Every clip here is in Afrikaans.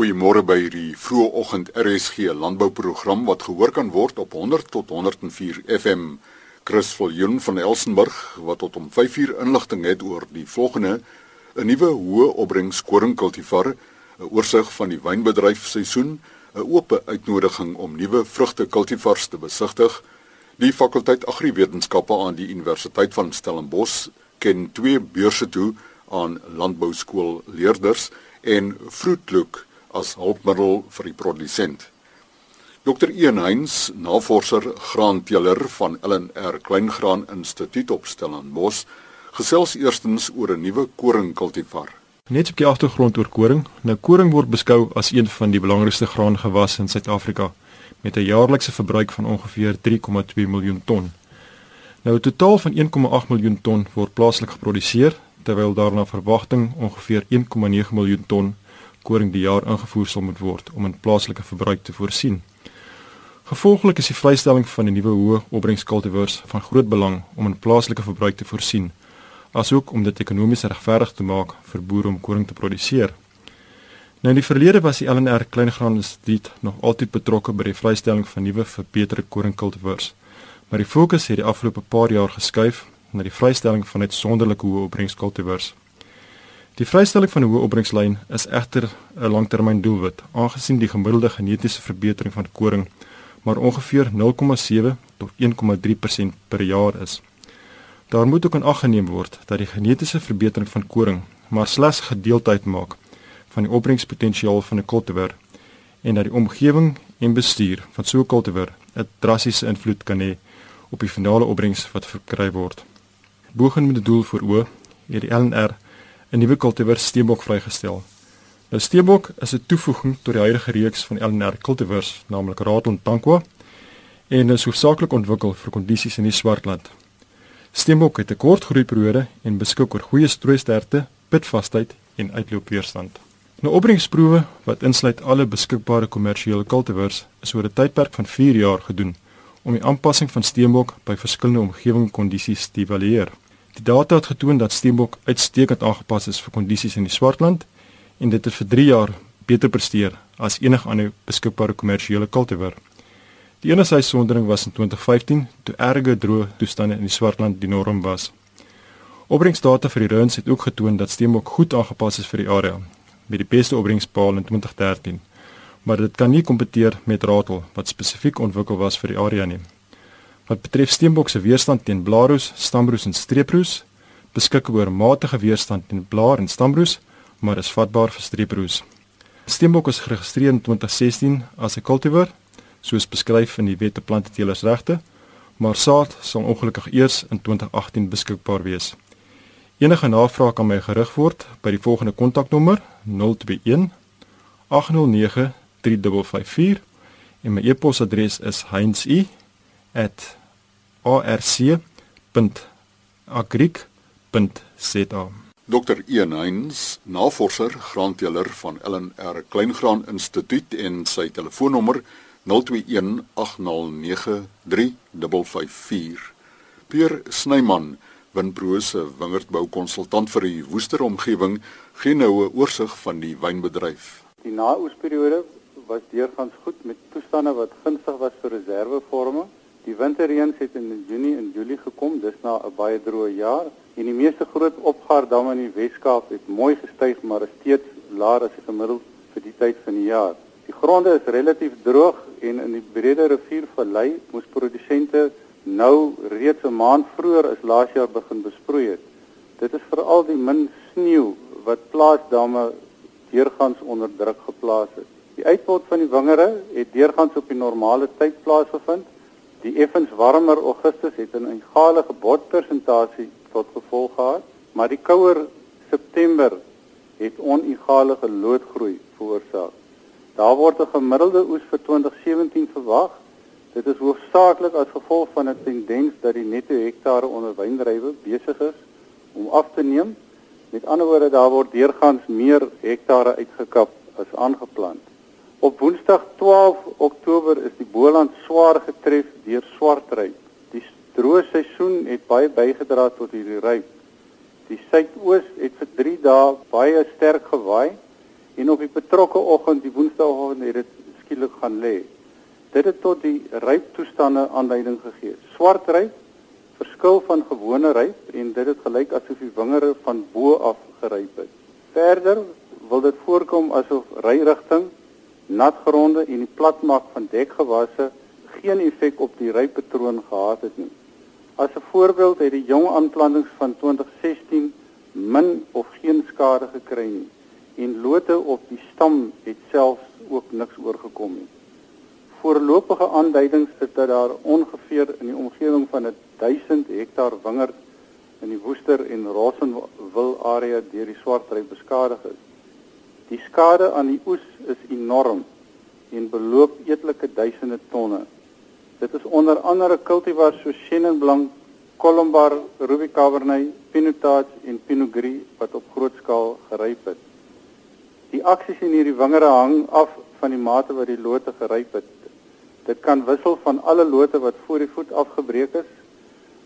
Goeiemôre by hierdie vroegoggend RSG landbouprogram wat gehoor kan word op 100 tot 104 FM. Chris Viljoen van Elsenburg wat tot om 5uur inligting het oor die volgende: 'n nuwe hoë opbrengs koringkultivar, 'n oorsig van die wynbedryf seisoen, 'n oop uitnodiging om nuwe vrugtekultivars te besigtig. Die fakulteit Agriwetenskappe aan die Universiteit van Stellenbosch ken twee beurse toe aan landbouskool leerders en Fruitlook as hulpmiddel vir die produsent. Dr. Ian Heinz, navorser graanteeler van LNR Kleingraan Instituut op Stellenbosch, gesels eerstens oor 'n nuwe koringkultivar. Net op die agtergrond oor koring. Nou koring word beskou as een van die belangrikste graangewasse in Suid-Afrika met 'n jaarlikse verbruik van ongeveer 3,2 miljoen ton. Nou 'n totaal van 1,8 miljoen ton word plaaslik geproduseer terwyl daar na verwagting ongeveer 1,9 miljoen ton koring die jaar ingevoer sal moet word om in plaaslike verbruik te voorsien. Gevolglik is die vrystelling van die nuwe hoë opbrengskultivars van groot belang om in plaaslike verbruik te voorsien, asook om dit ekonomies regverdig te maak vir boere om koring te produseer. Nou in die verlede was die LNR Kleingraan Instituut nog altyd betrokke by die vrystelling van nuwe verbeterde koringkultivars, maar die fokus het die afgelope paar jaar geskuif na die vrystelling van uitsonderlike hoë opbrengskultivars. Die vrystelling van 'n hoë opbrengslyn is egter 'n langtermyndoelwit, aangesien die gemiddelde genetiese verbetering van koring maar ongeveer 0,7 tot 1,3% per jaar is. Daar moet ook in ag geneem word dat die genetiese verbetering van koring maar slegs gedeelte uitmaak van die opbrengspotensiaal van 'n kultivar en dat die omgewing en bestuur van so 'n kultivar 'n drastiese invloed kan hê op die finale opbrengs wat verkry word. Bogen met die doel voor oë het die LNR 'n nuwe kultivar steenbok vrygestel. Nou steenbok is 'n toevoeging tot die huidige reeks van LNR kultivars, naamlik Ratel en Tankwa, en is hoofsaaklik ontwikkel vir kondisies in die Swartland. Steenbok het 'n kort groeiperiode en beskik oor goeie strooisterkte, pitvasheid en uitloopweerstand. Nou opbrengsproewe wat insluit alle beskikbare kommersiële kultivars is oor 'n tydperk van 4 jaar gedoen om die aanpassing van steenbok by verskillende omgewingskondisies te evalueer. Die data het getoon dat steenbok uitstekend aangepas is vir kondisies in die Swartland en dit het vir 3 jaar beter presteer as enige ander beskikbare kommersiële kultivar. Die enigste uitsondering was in 2015 toe erge droë toestande in die Swartland die norm was. Opbrengsdata vir die runs het ook getoon dat steenbok goed aangepas is vir die area met die beste opbrengspaal in 2013 maar dit kan nie kompeteer met ratel wat spesifiek ontwikkel was vir die area nie. Wat betref steenbok se weerstand teen blaarroes, stamroes en streeproes, beskik oor matige weerstand teen blaar en stamroes, maar is vatbaar vir streeproes. Steenbok is geregistreer in 2016 as 'n cultivar, soos beskryf in die Wet op Planteteelersregte, maar saad sal ongelukkig eers in 2018 beskikbaar wees. Enige navraag kan my gerig word by die volgende kontaknommer 021 809 3554 en my e-posadres is heinz@rc.agric.za. Dr. Ian Heinz, navorser, graanteeler van LNR Kleingraan Instituut en sy telefoonnommer 0218093554. Pier Snyman, Winbrose wingerdboukonsultant vir die Woester omgewing, gee nou 'n oorsig van die wynbedryf. Die naoesperiode was deurgangs goed met toestande wat gunstig was vir reservevorming. Die winterreëns het in Junie en Julie gekom, dis na 'n baie droë jaar en die meeste groot opgaardamme in die Wes-Kaap het mooi gestyg, maar is steeds laer as gemiddeld vir die tyd van die jaar. Die gronde is relatief droog en in die Brede Riviervallei moes produsente nou reeds 'n maand vroeër as laas jaar begin besproei het. Dit is veral die min sneeu wat plaasdamme deurgangs onder druk geplaas het. Die uitpot van die wingerde het deurgangs op die normale tyd plaasgevind. Die effens warmer Augustus het 'n egalige bodpersentasie tot gevolg gehad, maar die kouer September het onegalige loodgroei veroorsaak. Daar word 'n gemiddelde oes vir 2017 verwag. Dit is hoofsaaklik as gevolg van 'n tendens dat die netto hektare onder wyndrywe besig is om af te neem. Met ander woorde, daar word deurgangs meer hektare uitgekap as aangeplant. Op Woensdag 12 Oktober is die Boland swaar getref deur swartryp. Die droë seisoen het baie bygedra tot hierdie ryp. Die suidoos het vir 3 dae baie sterk gewaai en op die betrokke oggend, die Woensdagoggend het dit skielik gaan lê. Dit het tot die ryptoestande aanleiding gegee. Swart ryp verskil van gewone ryp en dit het gelyk asof die wingerde van bo af geryp het. Verder wil dit voorkom asof ryrigting, natgronde en die platmaak van dekgewasse geen effek op die rypatroon gehad het nie. As 'n voorbeeld het die jong aanplantings van 2016 min of geen skade gekry nie en lote op die stam het selfs ook niks oorgekom nie. Voorlopige aanduidings is dat daar ongeveer in die omgewing van 1000 hektaar wingerd in die Woester en Rossenwil area deur die swartry beskadig is. Die skade aan die oes is enorm en beloop etlike duisende tonne. Dit is onder andere cultivars so Chenin Blanc, Colombar, Ruby Cabernet, Pinotage en Pinot Gris wat op groot skaal geryp het. Die aksies in hierdie wingerde hang af van die mate wat die lote geryp het. Dit kan wissel van alle lote wat voor die voet afgebreek is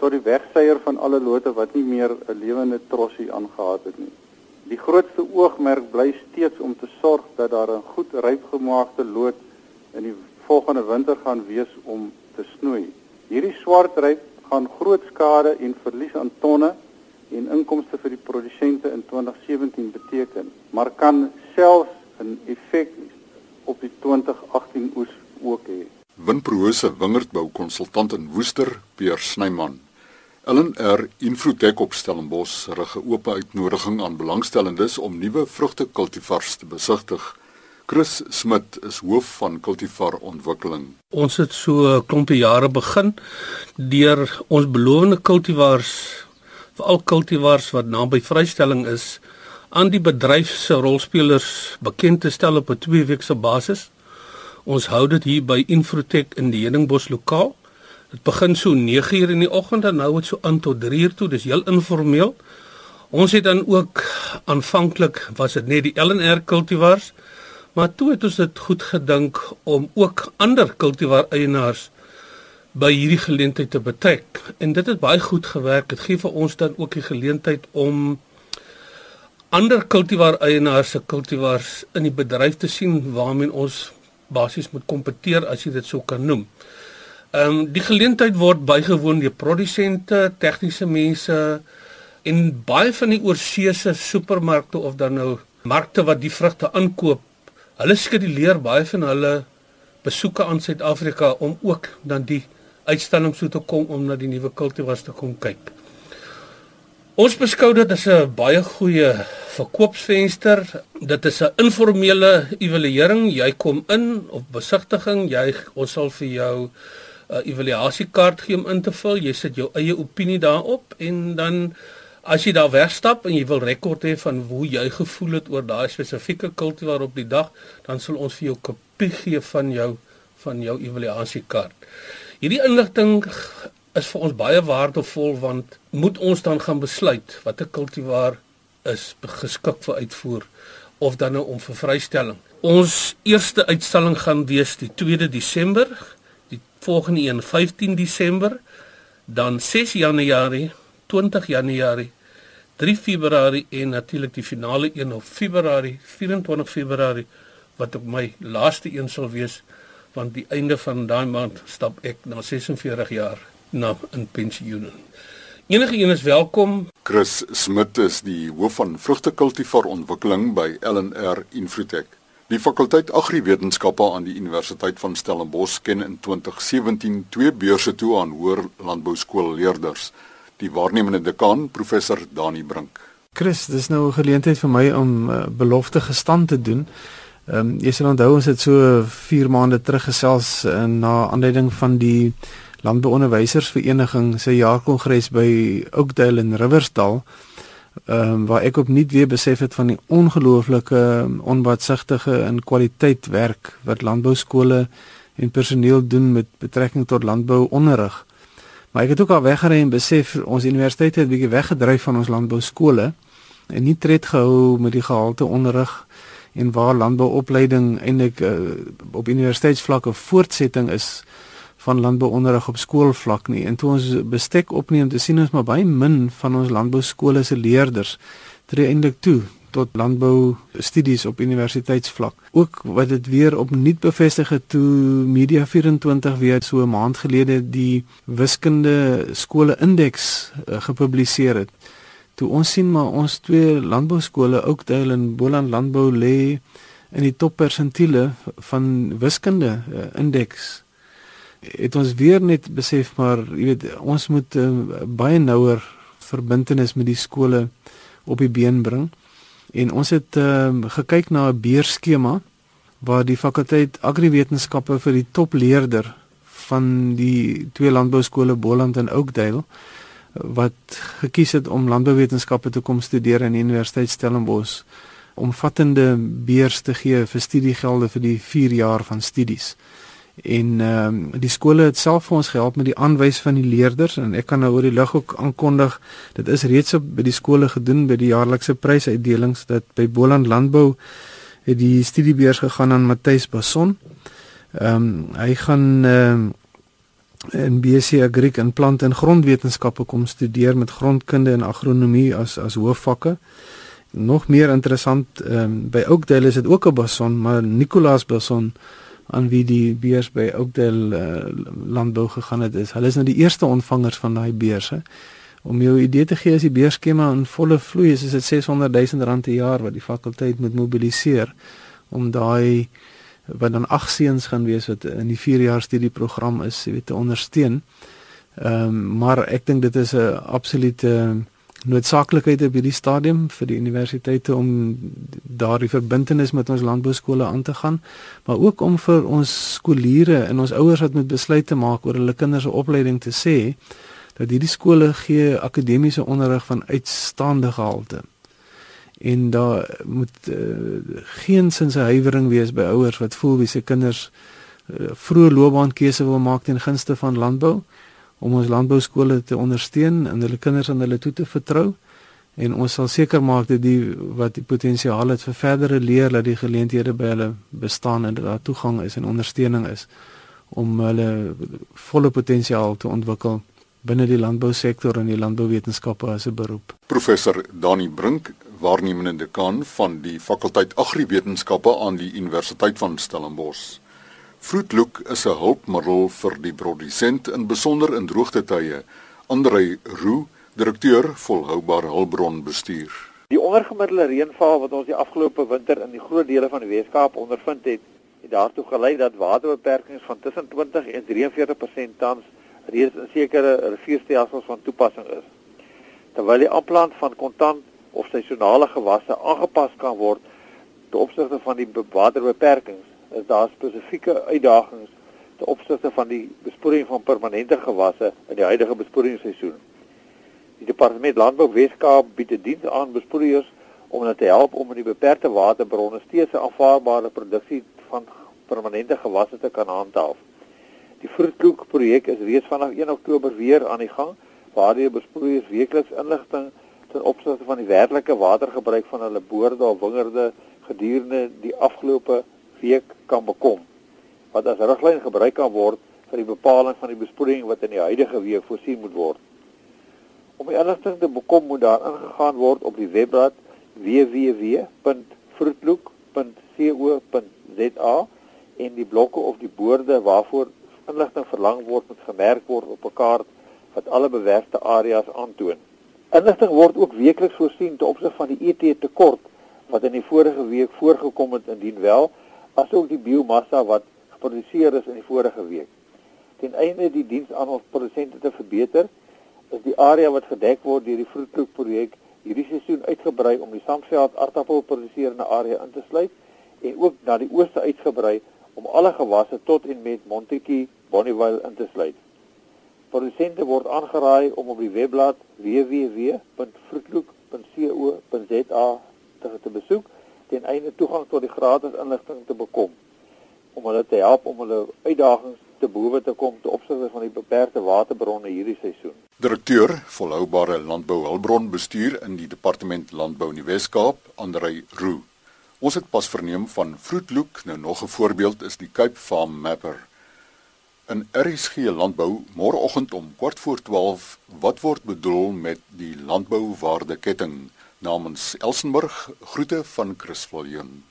tot die wegseier van alle lote wat nie meer 'n lewende trossie aangehad het nie. Die grootste oogmerk bly steeds om te sorg dat daar 'n goed rypgemaakte loot in die volgende winter gaan wees om te snoei. Hierdie swart ryp gaan groot skade en verlies aan tonne en inkomste vir die produsente in 2017 beteken, maar kan selfs 'n effek op die 2018 oes ook hê. Winprose wingerdbou konsultant in Woester, Peer Snyman. LNR Infrotech op Stellenbosch rig 'n oop uitnodiging aan belangstellendes om nuwe vrugtekultivars te besigtig. Chris Smit is hoof van Cultivar Ontwikkeling. Ons het so 'n klompie jare begin deur ons belowende cultivars, veral cultivars wat naby vrystelling is, aan die bedryf se rolspelers bekend te stel op 'n tweeweekse basis. Ons hou dit hier by Infrotech in die Heningbos lokaal. Dit begin so 9:00 in die oggend en nou het so aan tot 3:00 toe. Dis heel informeel. Ons het dan ook aanvanklik was dit net die LNR cultivars Maar toe het ons dit goed gedink om ook ander kultivar eienaars by hierdie geleentheid te betrek en dit het baie goed gewerk. Dit gee vir ons dan ook die geleentheid om ander kultivar eienaars se kultivars in die bedryf te sien waarmee ons basies moet kompeteer as jy dit sou kan noem. Ehm um, die geleentheid word bygewoon deur produsente, tegniese mense en baie van die oorseese supermarkte of dan nou markte wat die vrugte aankoop Hulle skeduleer baie van hulle besoeke aan Suid-Afrika om ook dan die uitstalling toe te kom om na die nuwe kultivars te kom kyk. Ons beskou dit as 'n baie goeie verkoopsvenster. Dit is 'n informele evaluering. Jy kom in op besigtiging, jy ons sal vir jou 'n uh, evaluasiekaart gee om in te vul. Jy sit jou eie opinie daarop en dan As jy daar wegstap en jy wil rekord hê van hoe jy gevoel het oor daai spesifieke kultivar op die dag, dan sal ons vir jou kopie gee van jou van jou evaluasiekaart. Hierdie inligting is vir ons baie waardevol want moet ons dan gaan besluit watter kultivar is geskik vir uitvoer of dan nou om vir vrystelling. Ons eerste uitstalling gaan wees die 2de Desember, volgende een 15 Desember, dan 6 Januarie, 20 Januarie 3 Februarie en natuurlik die finale een op Februarie 24 Februarie wat op my laaste een sal wees want die einde van daai maand stap ek na 46 jaar na 'n pensioen. Enige een is welkom. Chris Smit is die hoof van vrugtekultivar ontwikkeling by LNR Infotech. Die fakulteit Agriwetenskappe aan die Universiteit van Stellenbosch ken in 2017 twee beurse toe aan hoër landbouskoolleerders die waarnemende dekaan professor Dani Brink. Chris, dis nou 'n geleentheid vir my om uh, belofte gestand te doen. Ehm um, jy sal onthou ons het so 4 maande terug gesels uh, na aanleiding van die landbouonderwysersvereniging se jaarkongres by Oakdale in Riversdal. Ehm um, waar ek opnuut weer besef het van die ongelooflike onwatsigtige en kwaliteit werk wat landbouskole en personeel doen met betrekking tot landbouonderrig. Maar ek het ook al weggery en besef ons universiteit het bietjie weggedryf van ons landbou skole en nie tred gehou met die gehalte onderrig en waar landbouopleiding eintlik uh, op universiteitsvlak 'n voortsetting is van landbouonderrig op skoolvlak nie. En toe ons bestek opneem te sien ons maar baie min van ons landbou skole se leerders tree eintlik toe tot landbou studies op universiteitsvlak. Ook wat dit weer opnuut bevestig het toe Media 24 weer so 'n maand gelede die wiskunde skole indeks uh, gepubliseer het. Toe ons sien maar ons twee landbou skole Oakdale en Boland Landbou lê in die top persentiele van wiskunde uh, indeks het ons weer net besef maar jy weet ons moet uh, baie nouer verbintenis met die skole op die been bring. En ons het uh, gekyk na 'n beurskema waar die fakulteit agriwetenskappe vir die topleerder van die twee landbouskole Boland en Oakdale wat gekies het om landbouwetenskappe te kom studeer aan die Universiteit Stellenbosch omvattende beurs te gee vir studiegelde vir die 4 jaar van studies en ehm um, die skole het self vir ons gehelp met die aanwys van die leerders en ek kan nou oor die lig ook aankondig dit is reeds op by die skole gedoen by die jaarlikse prysuitdelings dat by Boland Landbou het die studiebeurs gegaan aan Matthys Bason. Ehm um, hy gaan ehm um, in BSc Agriek in plant en grondwetenskappe kom studeer met grondkunde en agronomie as as hoofvakke. Nog meer interessant ehm um, by Oakdale is dit ook 'n Bason, maar Nicolaas Bason aan wie die beurs by Oakdale uh, landbou gegaan het is. Hulle is nou die eerste ontvangers van daai beurse. Om jou idee te gee as die beurskema in volle vloei is, is dit 600 000 rand per jaar wat die fakulteit moet mobiliseer om daai wat dan ag seuns gaan wees wat in die 4 jaar studieprogram is, jy weet te ondersteun. Ehm um, maar ek dink dit is 'n absolute uh, noodsaaklikheid op hierdie stadium vir die universiteite om daardie verbintenis met ons landbouskole aan te gaan, maar ook om vir ons skooliere en ons ouers wat moet besluite maak oor hulle kinders se opleiding te sê dat hierdie skole gee akademiese onderrig van uitstaande gehalte. En daar moet uh, geen sinse huiwering wees by ouers wat voel wie se kinders uh, vroeë loopbaankeuse wil maak ten gunste van landbou om ons landbouskole te ondersteun en hulle kinders aan hulle toe te vertrou en ons sal seker maak dat die wat die potensiaal het vir verdere leer dat die geleenthede by hulle bestaan en dat daar toegang is en ondersteuning is om hulle volle potensiaal te ontwikkel binne die landbousektor en die landbouwetenskappe as 'n beroep. Professor Dani Brink, waarnemende dekaan van die fakulteit Agriwetenskappe aan die Universiteit van Stellenbosch. Fruitlook is 'n hulpmiddel vir die produsent in besonder in droogtetye. Andrei Roo, direkteur volhoubare hulpbron bestuur. Die ondergemiddelde reënval wat ons die afgelope winter in die groot dele van die Weskaap ondervind het, het daartoe gelei dat waterbeperkings van tussen 20 en 43% tans reeds in sekere rivierstelsels van toepassing is. Terwyl die aanplant van kontant of seisonale gewasse aangepas kan word te opsigte van die waterbeperkings, is daar spesifieke uitdagings te opsigte van die besproeiing van permanente gewasse in die huidige besproeiingsseisoen. Die departement landbou Weskaap bied 'n diens aan besproeiers om hulle te help om in die beperkte waterbronne steeds 'n aanvaarbare produksie van permanente gewasse te kan handhaaf. Die Vroetkoek projek is reeds vanaf 1 Oktober weer aan die gang waar die besproeiers weekliks inligting ten opsigte van die werklike watergebruik van hulle boorde of wingerde gedurende die afgelope week kan bekom wat as riglyn gebruik kan word vir die bepaling van die besproeiing wat in die huidige week voorsien moet word. Om die inligting te bekom moet daar ingegaan word op die webblad www.fruitlook.co.za en die blokke of die boorde waarvoor inligting verlang word moet gemerk word op 'n kaart wat alle bewerkte areas aantoon. Inligting word ook weekliks voorsien te opsig van die ET tekort wat in die vorige week voorgekom het indien wel asook die biomassa wat geproduseer is in die vorige week. Ten einde die diens aan ons produsente te verbeter, is die area wat gedek word deur die vroedkloek projek hierdie seisoen uitgebrei om die Samveld aardappelproduserende area in te sluit en ook na die ooste uitgebrei om alle gewasse tot en met Montetjie Bonnievale in te sluit. Produsente word aangeraai om op die webblad www.vroedkloek.co.za te, te besoek ten einde toegang tot die gratis inligting te bekom om hulle te help om hulle uitdagings te bowe te kom te opsigte van die beperkte waterbronne hierdie seisoen. Direkteur volhoubare landbou hulpbron bestuur in die departement landbou in die Wes-Kaap, Andrei Roo. Ons het pas verneem van Vroetlook, nou nog 'n voorbeeld is die Cape Farm Mapper. In RSG landbou môreoggend om 4:15 wat word bedoel met die landbouwaardeketting Namens Elsenburg groete van Chris Viljoen.